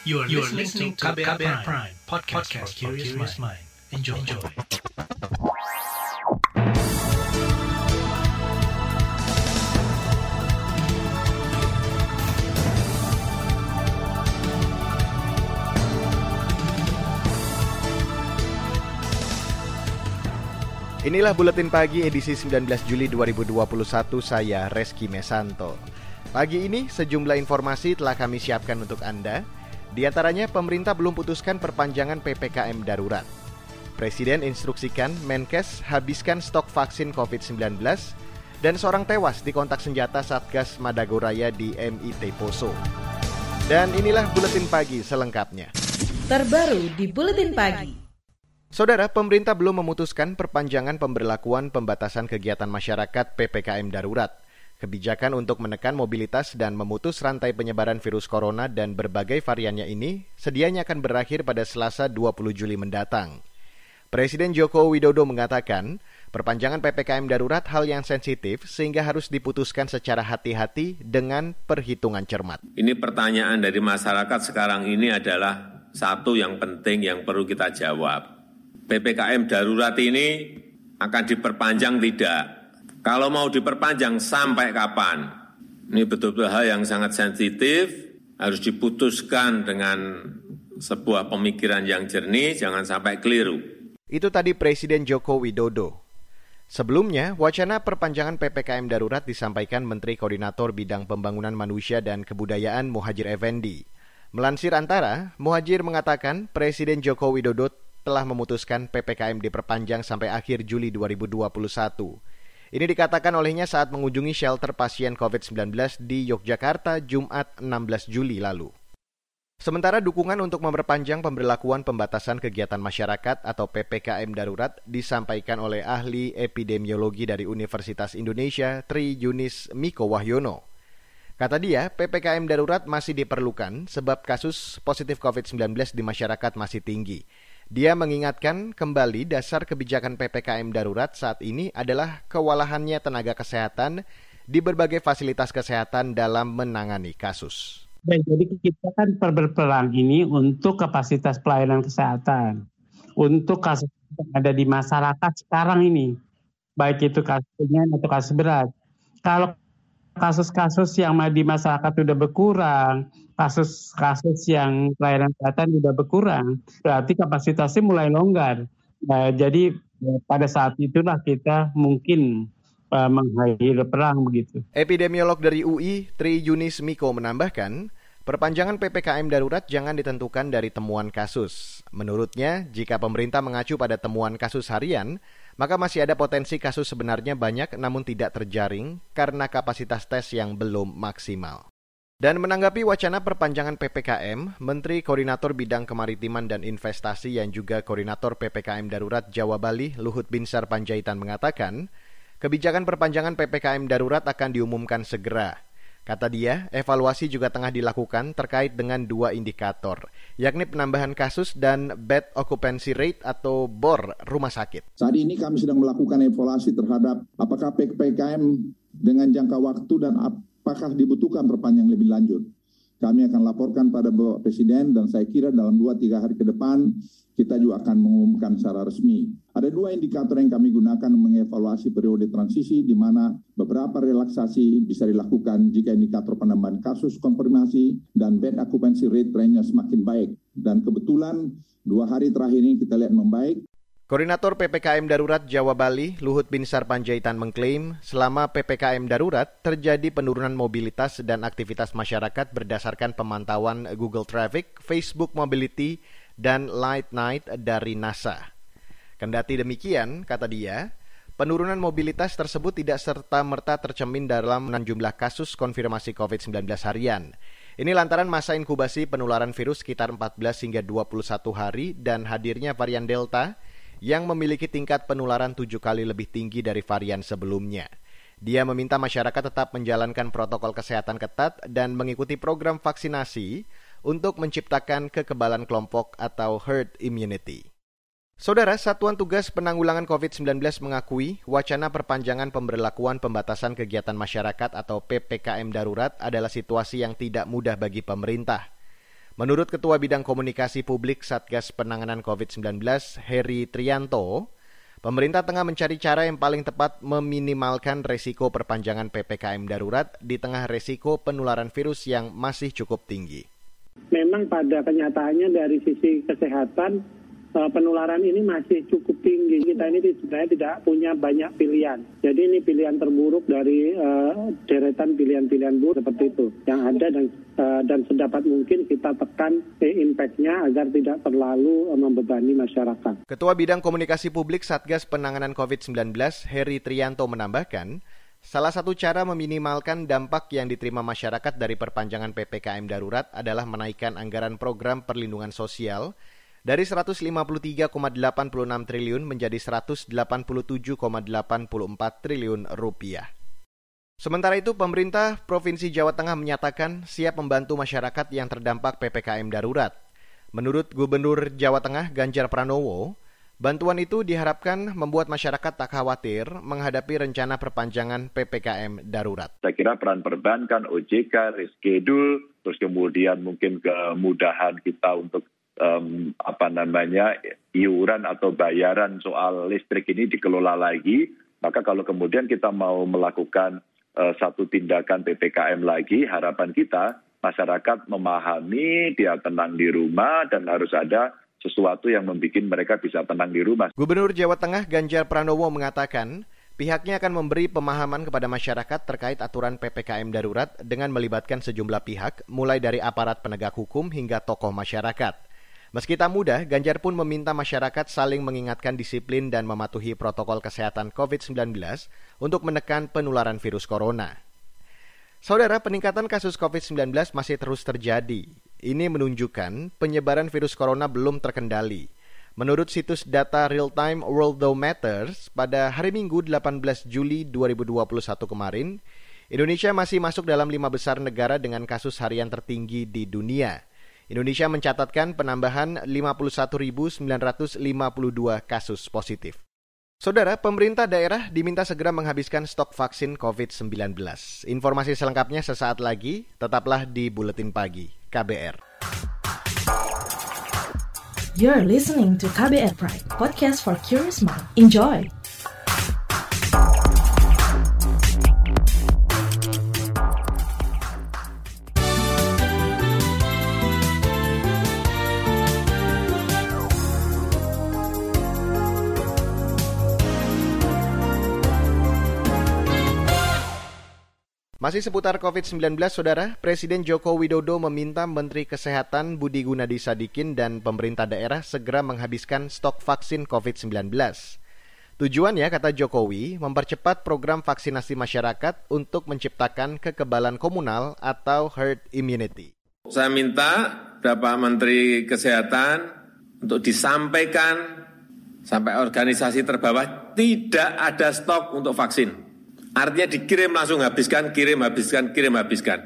You are, you are listening to KBR, KBR Prime, Prime podcast, podcast for curious mind. Enjoy. Enjoy. Inilah buletin pagi edisi 19 Juli 2021 saya Reski Mesanto. Pagi ini sejumlah informasi telah kami siapkan untuk Anda. Di antaranya pemerintah belum putuskan perpanjangan PPKM darurat. Presiden instruksikan Menkes habiskan stok vaksin COVID-19 dan seorang tewas di kontak senjata Satgas Madagoraya di MIT Poso. Dan inilah buletin pagi selengkapnya. Terbaru di buletin pagi. Saudara, pemerintah belum memutuskan perpanjangan pemberlakuan pembatasan kegiatan masyarakat PPKM darurat. Kebijakan untuk menekan mobilitas dan memutus rantai penyebaran virus corona dan berbagai variannya ini sedianya akan berakhir pada Selasa 20 Juli mendatang. Presiden Joko Widodo mengatakan, perpanjangan PPKM darurat hal yang sensitif sehingga harus diputuskan secara hati-hati dengan perhitungan cermat. Ini pertanyaan dari masyarakat sekarang ini adalah satu yang penting yang perlu kita jawab PPKM darurat ini akan diperpanjang tidak? Kalau mau diperpanjang sampai kapan? Ini betul-betul hal yang sangat sensitif, harus diputuskan dengan sebuah pemikiran yang jernih, jangan sampai keliru. Itu tadi Presiden Joko Widodo. Sebelumnya, wacana perpanjangan PPKM darurat disampaikan Menteri Koordinator Bidang Pembangunan Manusia dan Kebudayaan Muhajir Effendi. Melansir antara, Muhajir mengatakan Presiden Joko Widodo telah memutuskan PPKM diperpanjang sampai akhir Juli 2021. Ini dikatakan olehnya saat mengunjungi shelter pasien COVID-19 di Yogyakarta Jumat 16 Juli lalu. Sementara dukungan untuk memperpanjang pemberlakuan pembatasan kegiatan masyarakat atau PPKM darurat disampaikan oleh ahli epidemiologi dari Universitas Indonesia Tri Yunis Miko Wahyono. Kata dia, PPKM darurat masih diperlukan sebab kasus positif COVID-19 di masyarakat masih tinggi. Dia mengingatkan kembali dasar kebijakan PPKM darurat saat ini adalah kewalahannya tenaga kesehatan di berbagai fasilitas kesehatan dalam menangani kasus. Baik, jadi kita kan berperang ini untuk kapasitas pelayanan kesehatan, untuk kasus yang ada di masyarakat sekarang ini, baik itu kasus ringan atau kasus berat. Kalau kasus-kasus yang di masyarakat sudah berkurang, kasus-kasus yang pelayanan kesehatan sudah berkurang, berarti kapasitasnya mulai longgar. Nah, jadi pada saat itulah kita mungkin uh, mengakhiri perang begitu. Epidemiolog dari UI, Tri Yunis Miko menambahkan, perpanjangan PPKM darurat jangan ditentukan dari temuan kasus. Menurutnya, jika pemerintah mengacu pada temuan kasus harian, maka masih ada potensi kasus sebenarnya banyak namun tidak terjaring karena kapasitas tes yang belum maksimal. Dan menanggapi wacana perpanjangan PPKM, Menteri Koordinator Bidang Kemaritiman dan Investasi yang juga Koordinator PPKM Darurat Jawa Bali, Luhut Binsar Panjaitan mengatakan, kebijakan perpanjangan PPKM Darurat akan diumumkan segera. Kata dia, evaluasi juga tengah dilakukan terkait dengan dua indikator, yakni penambahan kasus dan bed occupancy rate atau BOR rumah sakit. Saat ini kami sedang melakukan evaluasi terhadap apakah PPKM dengan jangka waktu dan apakah dibutuhkan perpanjang lebih lanjut. Kami akan laporkan pada Bapak Presiden dan saya kira dalam 2-3 hari ke depan kita juga akan mengumumkan secara resmi. Ada dua indikator yang kami gunakan mengevaluasi periode transisi di mana beberapa relaksasi bisa dilakukan jika indikator penambahan kasus konfirmasi dan bed occupancy rate trennya semakin baik. Dan kebetulan dua hari terakhir ini kita lihat membaik Koordinator PPKM Darurat Jawa Bali, Luhut Binsar Panjaitan mengklaim selama PPKM Darurat terjadi penurunan mobilitas dan aktivitas masyarakat berdasarkan pemantauan Google Traffic, Facebook Mobility, dan Light Night dari NASA. Kendati demikian, kata dia, penurunan mobilitas tersebut tidak serta-merta tercemin dalam jumlah kasus konfirmasi COVID-19 harian. Ini lantaran masa inkubasi penularan virus sekitar 14 hingga 21 hari dan hadirnya varian Delta yang memiliki tingkat penularan tujuh kali lebih tinggi dari varian sebelumnya. Dia meminta masyarakat tetap menjalankan protokol kesehatan ketat dan mengikuti program vaksinasi untuk menciptakan kekebalan kelompok atau herd immunity. Saudara, Satuan Tugas Penanggulangan COVID-19 mengakui wacana perpanjangan pemberlakuan pembatasan kegiatan masyarakat atau PPKM darurat adalah situasi yang tidak mudah bagi pemerintah. Menurut Ketua Bidang Komunikasi Publik Satgas Penanganan COVID-19, Heri Trianto, pemerintah tengah mencari cara yang paling tepat meminimalkan resiko perpanjangan PPKM darurat di tengah resiko penularan virus yang masih cukup tinggi. Memang pada kenyataannya dari sisi kesehatan Eh, penularan ini masih cukup tinggi. Kita ini sebenarnya tidak punya banyak pilihan. Jadi ini pilihan terburuk dari uh, deretan pilihan-pilihan buruk seperti itu yang ada dan uh, dan sedapat mungkin kita tekan eh, impact-nya agar tidak terlalu membebani masyarakat. Ketua Bidang Komunikasi Publik Satgas Penanganan COVID-19 Heri Trianto menambahkan, Salah satu cara meminimalkan dampak yang diterima masyarakat dari perpanjangan PPKM darurat adalah menaikkan anggaran program perlindungan sosial dari 153,86 triliun menjadi 187,84 triliun rupiah. Sementara itu, pemerintah Provinsi Jawa Tengah menyatakan siap membantu masyarakat yang terdampak PPKM darurat. Menurut Gubernur Jawa Tengah Ganjar Pranowo, bantuan itu diharapkan membuat masyarakat tak khawatir menghadapi rencana perpanjangan PPKM darurat. Saya kira peran perbankan, OJK, reschedule, terus kemudian mungkin kemudahan kita untuk um, apa namanya iuran atau bayaran soal listrik ini dikelola lagi, maka kalau kemudian kita mau melakukan uh, satu tindakan ppkm lagi, harapan kita masyarakat memahami dia tenang di rumah dan harus ada sesuatu yang membuat mereka bisa tenang di rumah. Gubernur Jawa Tengah Ganjar Pranowo mengatakan, Pihaknya akan memberi pemahaman kepada masyarakat terkait aturan PPKM darurat dengan melibatkan sejumlah pihak, mulai dari aparat penegak hukum hingga tokoh masyarakat. Meski tak mudah, Ganjar pun meminta masyarakat saling mengingatkan disiplin dan mematuhi protokol kesehatan COVID-19 untuk menekan penularan virus corona. Saudara, peningkatan kasus COVID-19 masih terus terjadi. Ini menunjukkan penyebaran virus corona belum terkendali. Menurut situs data real-time Worldometers, pada hari Minggu 18 Juli 2021 kemarin, Indonesia masih masuk dalam lima besar negara dengan kasus harian tertinggi di dunia – Indonesia mencatatkan penambahan 51.952 kasus positif. Saudara, pemerintah daerah diminta segera menghabiskan stok vaksin COVID-19. Informasi selengkapnya sesaat lagi, tetaplah di Buletin Pagi KBR. You're listening to KBR Pride, podcast for curious mind. Enjoy! Masih seputar COVID-19, Saudara, Presiden Joko Widodo meminta Menteri Kesehatan Budi Gunadi Sadikin dan pemerintah daerah segera menghabiskan stok vaksin COVID-19. Tujuannya, kata Jokowi, mempercepat program vaksinasi masyarakat untuk menciptakan kekebalan komunal atau herd immunity. Saya minta Bapak Menteri Kesehatan untuk disampaikan sampai organisasi terbawah tidak ada stok untuk vaksin Artinya dikirim langsung habiskan, kirim habiskan, kirim habiskan.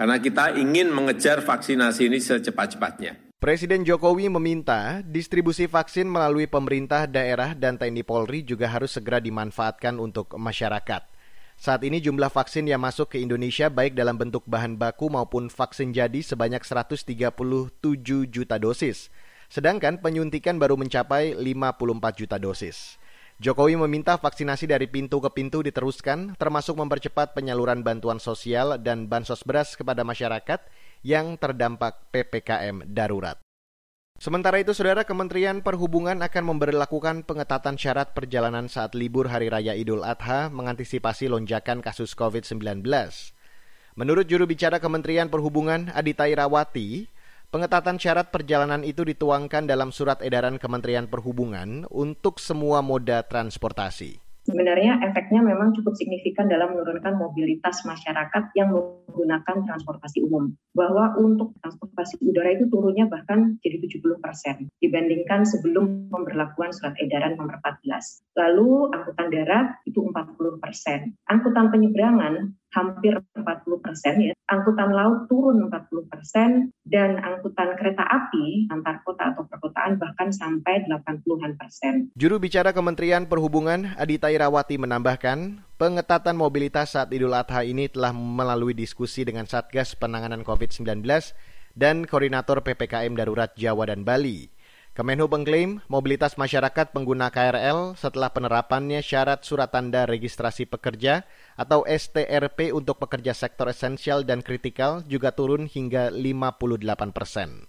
Karena kita ingin mengejar vaksinasi ini secepat-cepatnya. Presiden Jokowi meminta distribusi vaksin melalui pemerintah daerah dan TNI Polri juga harus segera dimanfaatkan untuk masyarakat. Saat ini jumlah vaksin yang masuk ke Indonesia baik dalam bentuk bahan baku maupun vaksin jadi sebanyak 137 juta dosis. Sedangkan penyuntikan baru mencapai 54 juta dosis. Jokowi meminta vaksinasi dari pintu ke pintu diteruskan, termasuk mempercepat penyaluran bantuan sosial dan bansos beras kepada masyarakat yang terdampak PPKM darurat. Sementara itu, Saudara Kementerian Perhubungan akan memberlakukan pengetatan syarat perjalanan saat libur Hari Raya Idul Adha mengantisipasi lonjakan kasus COVID-19. Menurut juru bicara Kementerian Perhubungan Adita Irawati, Pengetatan syarat perjalanan itu dituangkan dalam surat edaran Kementerian Perhubungan untuk semua moda transportasi. Sebenarnya efeknya memang cukup signifikan dalam menurunkan mobilitas masyarakat yang menggunakan transportasi umum. Bahwa untuk transportasi udara itu turunnya bahkan jadi 70 persen dibandingkan sebelum pemberlakuan surat edaran nomor 14. Lalu angkutan darat itu 40 persen. Angkutan penyeberangan hampir 40 persen ya. Angkutan laut turun 40 persen dan angkutan kereta api antar kota atau perkotaan bahkan sampai 80-an persen. Juru bicara Kementerian Perhubungan Adita Irawati menambahkan, pengetatan mobilitas saat Idul Adha ini telah melalui diskusi dengan Satgas Penanganan COVID-19 dan Koordinator PPKM Darurat Jawa dan Bali. Kemenhub mengklaim mobilitas masyarakat pengguna KRL setelah penerapannya syarat surat tanda registrasi pekerja atau STRP untuk pekerja sektor esensial dan kritikal juga turun hingga 58 persen.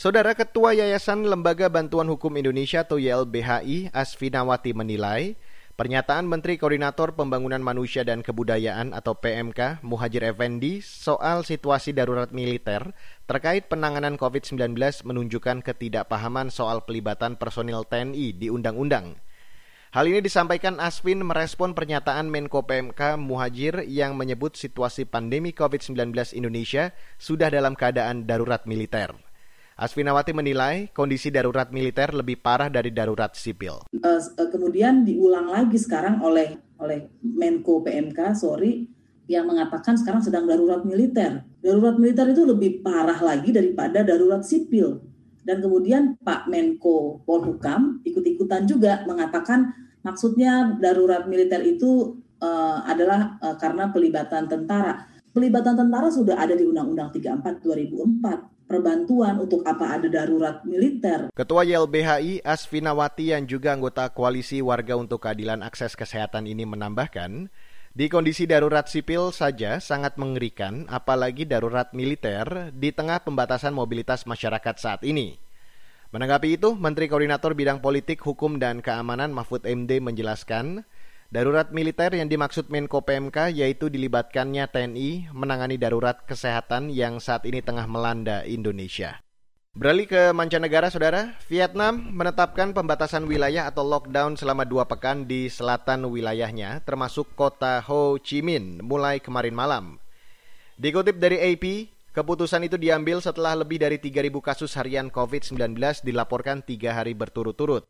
Saudara Ketua Yayasan Lembaga Bantuan Hukum Indonesia atau YLBHI Asfinawati menilai Pernyataan Menteri Koordinator Pembangunan Manusia dan Kebudayaan atau PMK Muhajir Effendi soal situasi darurat militer terkait penanganan COVID-19 menunjukkan ketidakpahaman soal pelibatan personil TNI di undang-undang. Hal ini disampaikan Aswin merespon pernyataan Menko PMK Muhajir yang menyebut situasi pandemi COVID-19 Indonesia sudah dalam keadaan darurat militer. Asfinawati menilai kondisi darurat militer lebih parah dari darurat sipil. Uh, kemudian diulang lagi sekarang oleh oleh Menko PMK, sorry, yang mengatakan sekarang sedang darurat militer. Darurat militer itu lebih parah lagi daripada darurat sipil. Dan kemudian Pak Menko Polhukam ikut-ikutan juga mengatakan maksudnya darurat militer itu uh, adalah uh, karena pelibatan tentara. Pelibatan tentara sudah ada di Undang-Undang 34 2004 perbantuan untuk apa ada darurat militer. Ketua YLBHI Asfinawati yang juga anggota Koalisi Warga untuk Keadilan Akses Kesehatan ini menambahkan, di kondisi darurat sipil saja sangat mengerikan, apalagi darurat militer di tengah pembatasan mobilitas masyarakat saat ini. Menanggapi itu, Menteri Koordinator Bidang Politik, Hukum, dan Keamanan Mahfud MD menjelaskan, Darurat militer yang dimaksud Menko PMK yaitu dilibatkannya TNI menangani darurat kesehatan yang saat ini tengah melanda Indonesia. Beralih ke mancanegara, saudara, Vietnam menetapkan pembatasan wilayah atau lockdown selama dua pekan di selatan wilayahnya, termasuk kota Ho Chi Minh, mulai kemarin malam. Dikutip dari AP, keputusan itu diambil setelah lebih dari 3.000 kasus harian COVID-19 dilaporkan tiga hari berturut-turut.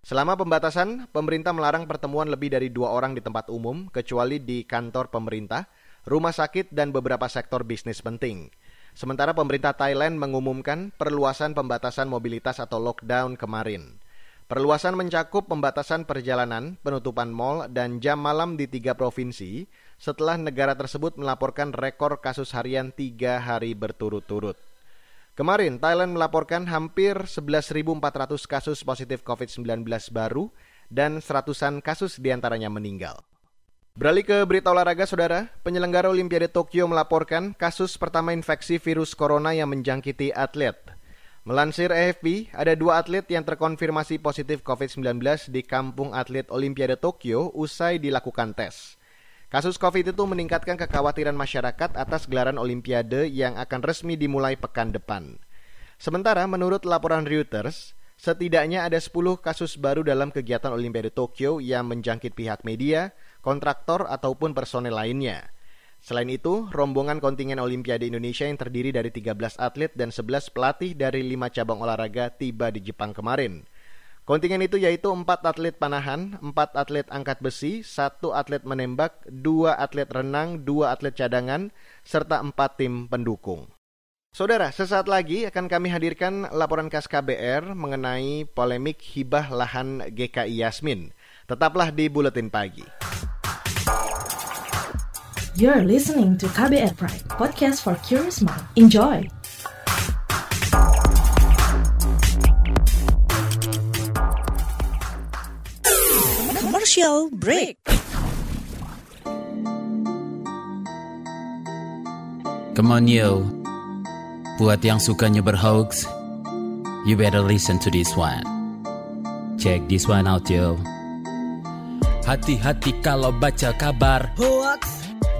Selama pembatasan, pemerintah melarang pertemuan lebih dari dua orang di tempat umum, kecuali di kantor pemerintah, rumah sakit, dan beberapa sektor bisnis penting. Sementara pemerintah Thailand mengumumkan perluasan pembatasan mobilitas atau lockdown kemarin. Perluasan mencakup pembatasan perjalanan, penutupan mal, dan jam malam di tiga provinsi setelah negara tersebut melaporkan rekor kasus harian tiga hari berturut-turut. Kemarin Thailand melaporkan hampir 11.400 kasus positif COVID-19 baru dan seratusan kasus di antaranya meninggal. Beralih ke berita olahraga, saudara. Penyelenggara Olimpiade Tokyo melaporkan kasus pertama infeksi virus corona yang menjangkiti atlet. Melansir AFP, ada dua atlet yang terkonfirmasi positif COVID-19 di kampung atlet Olimpiade Tokyo usai dilakukan tes. Kasus COVID itu meningkatkan kekhawatiran masyarakat atas gelaran Olimpiade yang akan resmi dimulai pekan depan. Sementara menurut laporan Reuters, setidaknya ada 10 kasus baru dalam kegiatan Olimpiade Tokyo yang menjangkit pihak media, kontraktor, ataupun personel lainnya. Selain itu, rombongan kontingen Olimpiade Indonesia yang terdiri dari 13 atlet dan 11 pelatih dari 5 cabang olahraga tiba di Jepang kemarin. Kontingen itu yaitu empat atlet panahan, empat atlet angkat besi, satu atlet menembak, dua atlet renang, dua atlet cadangan, serta empat tim pendukung. Saudara, sesaat lagi akan kami hadirkan laporan khas KBR mengenai polemik hibah lahan GKI Yasmin. Tetaplah di Buletin Pagi. You're listening to KBR Pride, podcast for curious mind. Enjoy! commercial break. Come on yo, buat yang sukanya berhoax, you better listen to this one. Check this one out yo. Hati-hati kalau baca kabar hoax,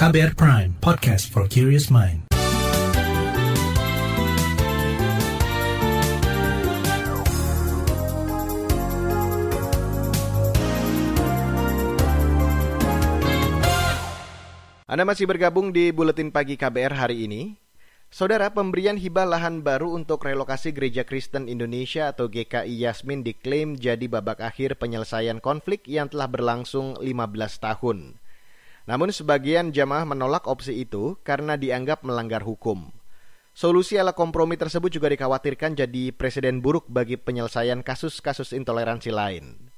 KBR Prime, podcast for curious mind. Anda masih bergabung di Buletin Pagi KBR hari ini. Saudara, pemberian hibah lahan baru untuk relokasi Gereja Kristen Indonesia atau GKI Yasmin diklaim jadi babak akhir penyelesaian konflik yang telah berlangsung 15 tahun. Namun sebagian jamaah menolak opsi itu karena dianggap melanggar hukum. Solusi ala kompromi tersebut juga dikhawatirkan jadi presiden buruk bagi penyelesaian kasus-kasus intoleransi lain.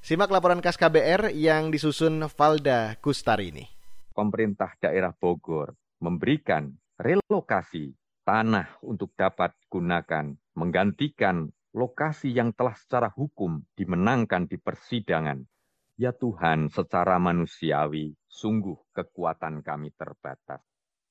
Simak laporan khas KBR yang disusun Valda Kustarini. Pemerintah daerah Bogor memberikan relokasi tanah untuk dapat gunakan menggantikan lokasi yang telah secara hukum dimenangkan di persidangan. Ya Tuhan, secara manusiawi, sungguh kekuatan kami terbatas.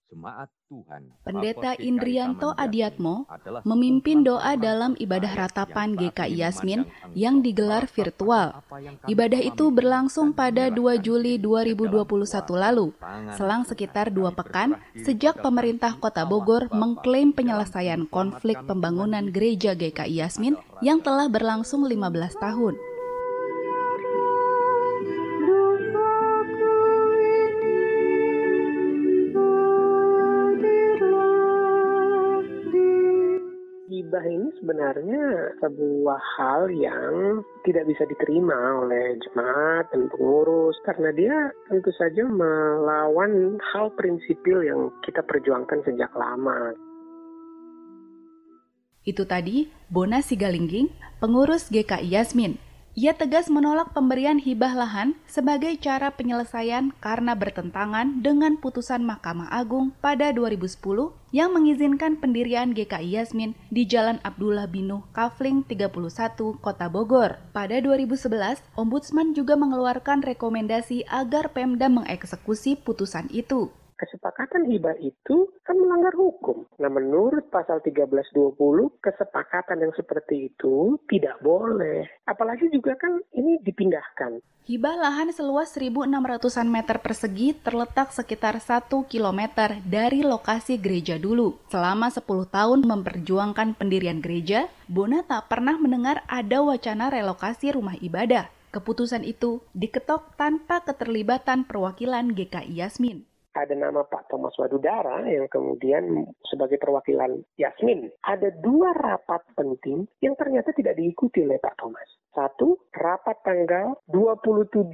Jemaat Tuhan. Pendeta Indrianto Adiatmo memimpin doa dalam ibadah ratapan GKI Yasmin yang digelar virtual. Ibadah itu berlangsung pada 2 Juli 2021 lalu, selang sekitar dua pekan sejak pemerintah kota Bogor mengklaim penyelesaian konflik pembangunan gereja GKI Yasmin yang telah berlangsung 15 tahun. Sebenarnya sebuah hal yang tidak bisa diterima oleh jemaat dan pengurus karena dia tentu saja melawan hal prinsipil yang kita perjuangkan sejak lama. Itu tadi Bona Sigalingging, pengurus GKI Yasmin. Ia tegas menolak pemberian hibah lahan sebagai cara penyelesaian karena bertentangan dengan putusan Mahkamah Agung pada 2010 yang mengizinkan pendirian GKI Yasmin di Jalan Abdullah Binuh, Kafling 31, Kota Bogor. Pada 2011, Ombudsman juga mengeluarkan rekomendasi agar Pemda mengeksekusi putusan itu kesepakatan hibah itu kan melanggar hukum. Nah, menurut pasal 1320, kesepakatan yang seperti itu tidak boleh. Apalagi juga kan ini dipindahkan. Hibah lahan seluas 1.600-an meter persegi terletak sekitar 1 km dari lokasi gereja dulu. Selama 10 tahun memperjuangkan pendirian gereja, Bona tak pernah mendengar ada wacana relokasi rumah ibadah. Keputusan itu diketok tanpa keterlibatan perwakilan GKI Yasmin ada nama Pak Thomas Wadudara yang kemudian sebagai perwakilan Yasmin. Ada dua rapat penting yang ternyata tidak diikuti oleh Pak Thomas. Satu, rapat tanggal 27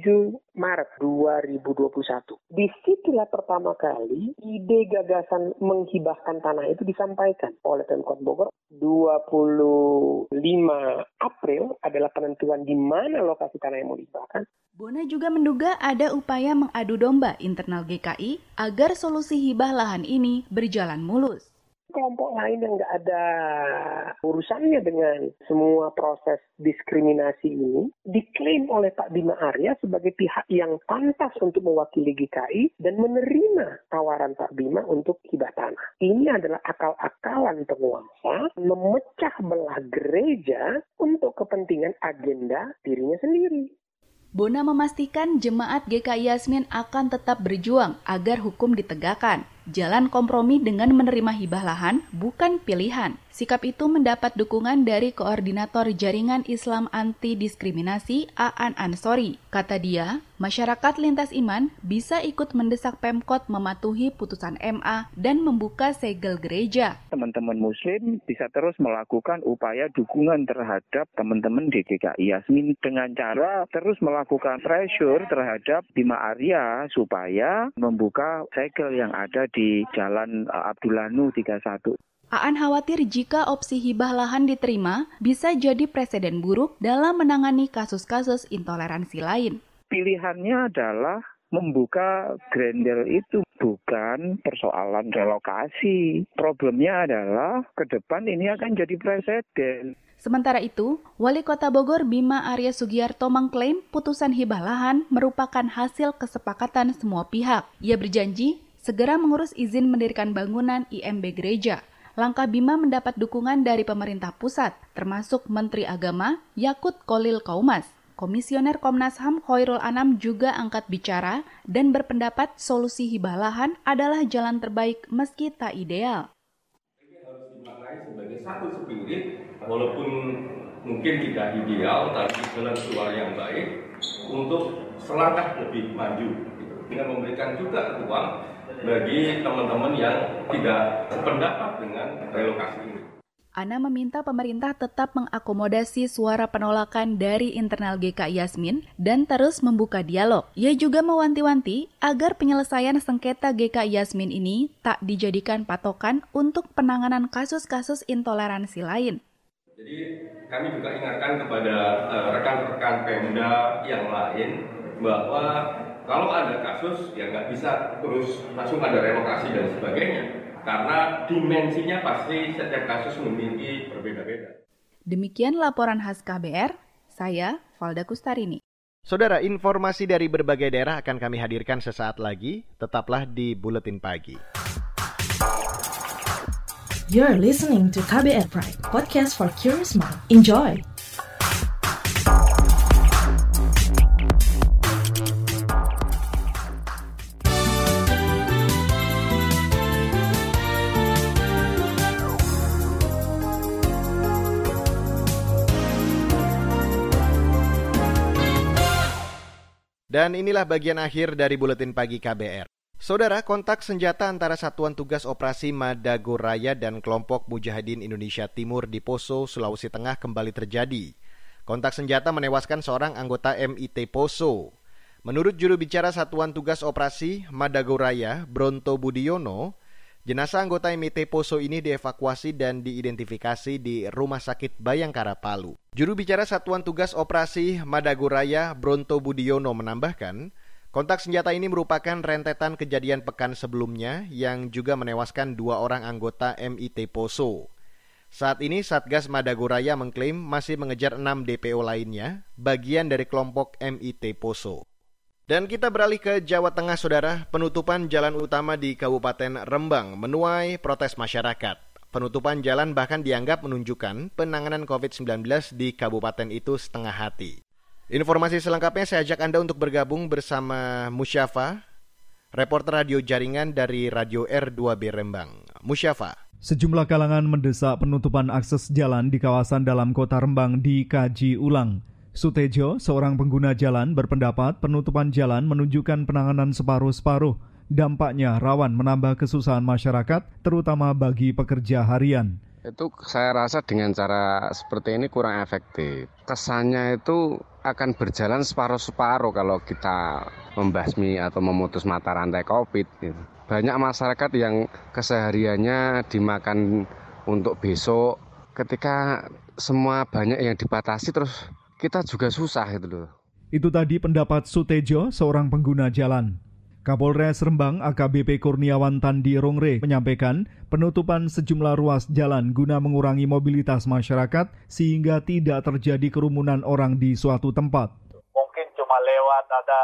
Maret 2021. Di situlah pertama kali ide gagasan menghibahkan tanah itu disampaikan oleh Pemkot Bogor. 25 April adalah penentuan di mana lokasi tanah yang mau dihibahkan. Bona juga menduga ada upaya mengadu domba internal GKI agar solusi hibah lahan ini berjalan mulus kelompok lain yang nggak ada urusannya dengan semua proses diskriminasi ini diklaim oleh Pak Bima Arya sebagai pihak yang pantas untuk mewakili GKI dan menerima tawaran Pak Bima untuk hibah tanah. Ini adalah akal-akalan penguasa memecah belah gereja untuk kepentingan agenda dirinya sendiri. Bona memastikan jemaat GKI Yasmin akan tetap berjuang agar hukum ditegakkan. Jalan kompromi dengan menerima hibah lahan bukan pilihan. Sikap itu mendapat dukungan dari Koordinator Jaringan Islam Anti Diskriminasi Aan Ansori. Kata dia, masyarakat lintas iman bisa ikut mendesak Pemkot mematuhi putusan MA dan membuka segel gereja. Teman-teman muslim bisa terus melakukan upaya dukungan terhadap teman-teman di GKI Yasmin dengan cara terus melakukan pressure terhadap Bima Arya supaya membuka segel yang ada di Jalan eh, Abdullah Nu 31. Aan khawatir jika opsi hibah lahan diterima bisa jadi presiden buruk dalam menangani kasus-kasus intoleransi lain. Pilihannya adalah membuka grendel itu bukan persoalan relokasi. Problemnya adalah ke depan ini akan jadi presiden. Sementara itu, Wali Kota Bogor Bima Arya Sugiarto mengklaim putusan hibah lahan merupakan hasil kesepakatan semua pihak. Ia berjanji segera mengurus izin mendirikan bangunan IMB gereja. Langkah Bima mendapat dukungan dari pemerintah pusat, termasuk Menteri Agama Yakut Kolil Kaumas. Komisioner Komnas HAM Khairul Anam juga angkat bicara dan berpendapat solusi hibah lahan adalah jalan terbaik meski tak ideal. Ini harus dimaknai sebagai satu spirit, walaupun mungkin tidak ideal, tapi jalan keluar yang baik untuk selangkah lebih maju. Dengan memberikan juga ruang bagi teman-teman yang tidak sependapat dengan relokasi ini. Ana meminta pemerintah tetap mengakomodasi suara penolakan dari internal GKI Yasmin dan terus membuka dialog. Ia juga mewanti-wanti agar penyelesaian sengketa GKI Yasmin ini tak dijadikan patokan untuk penanganan kasus-kasus intoleransi lain. Jadi kami juga ingatkan kepada uh, rekan-rekan Pemda yang lain bahwa kalau ada kasus ya nggak bisa terus langsung ada relokasi dan sebagainya karena dimensinya pasti setiap kasus memiliki berbeda-beda. Demikian laporan khas KBR, saya Valda Kustarini. Saudara, informasi dari berbagai daerah akan kami hadirkan sesaat lagi. Tetaplah di Buletin Pagi. You're listening to KBR Pride, podcast for curious mind. Enjoy! Dan inilah bagian akhir dari buletin pagi KBR. Saudara, kontak senjata antara Satuan Tugas Operasi Madagoraya dan kelompok Mujahidin Indonesia Timur di Poso, Sulawesi Tengah kembali terjadi. Kontak senjata menewaskan seorang anggota MIT Poso. Menurut juru bicara Satuan Tugas Operasi Madagoraya, Bronto Budiono, jenazah anggota MIT Poso ini dievakuasi dan diidentifikasi di Rumah Sakit Bayangkara Palu. Juru bicara Satuan Tugas Operasi Madagoraya Bronto Budiono menambahkan, kontak senjata ini merupakan rentetan kejadian pekan sebelumnya yang juga menewaskan dua orang anggota MIT Poso. Saat ini Satgas Madagoraya mengklaim masih mengejar enam DPO lainnya, bagian dari kelompok MIT Poso. Dan kita beralih ke Jawa Tengah, Saudara. Penutupan jalan utama di Kabupaten Rembang menuai protes masyarakat. Penutupan jalan bahkan dianggap menunjukkan penanganan COVID-19 di kabupaten itu setengah hati. Informasi selengkapnya saya ajak Anda untuk bergabung bersama Musyafa, reporter radio jaringan dari Radio R2B Rembang. Musyafa. Sejumlah kalangan mendesak penutupan akses jalan di kawasan dalam kota Rembang dikaji ulang. Sutejo, seorang pengguna jalan, berpendapat penutupan jalan menunjukkan penanganan separuh-separuh dampaknya rawan menambah kesusahan masyarakat, terutama bagi pekerja harian. Itu saya rasa dengan cara seperti ini kurang efektif. Kesannya itu akan berjalan separuh-separuh kalau kita membasmi atau memutus mata rantai COVID. Gitu. Banyak masyarakat yang kesehariannya dimakan untuk besok. Ketika semua banyak yang dibatasi terus kita juga susah itu loh. Itu tadi pendapat Sutejo, seorang pengguna jalan. Kapolres Rembang AKBP Kurniawan Tandi Rongre menyampaikan penutupan sejumlah ruas jalan guna mengurangi mobilitas masyarakat sehingga tidak terjadi kerumunan orang di suatu tempat. Mungkin cuma lewat ada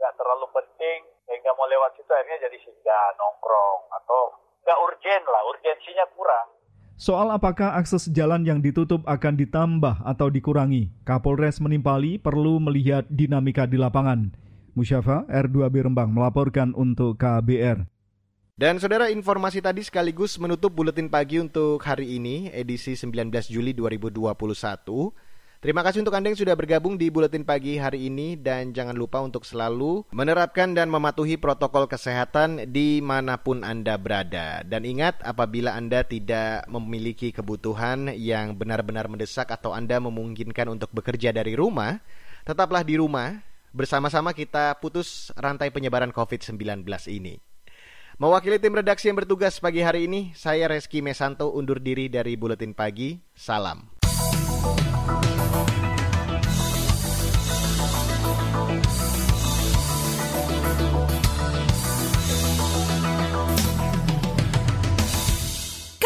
nggak terlalu penting sehingga mau lewat situ akhirnya jadi singgah nongkrong atau nggak urgen lah, urgensinya kurang. Soal apakah akses jalan yang ditutup akan ditambah atau dikurangi, Kapolres menimpali perlu melihat dinamika di lapangan. Musyafa R2B Rembang melaporkan untuk KBR. Dan saudara informasi tadi sekaligus menutup buletin pagi untuk hari ini edisi 19 Juli 2021. Terima kasih untuk Anda yang sudah bergabung di buletin pagi hari ini dan jangan lupa untuk selalu menerapkan dan mematuhi protokol kesehatan di mana pun Anda berada. Dan ingat apabila Anda tidak memiliki kebutuhan yang benar-benar mendesak atau Anda memungkinkan untuk bekerja dari rumah, tetaplah di rumah bersama-sama kita putus rantai penyebaran COVID-19 ini. Mewakili tim redaksi yang bertugas pagi hari ini, saya Reski Mesanto undur diri dari Buletin Pagi. Salam.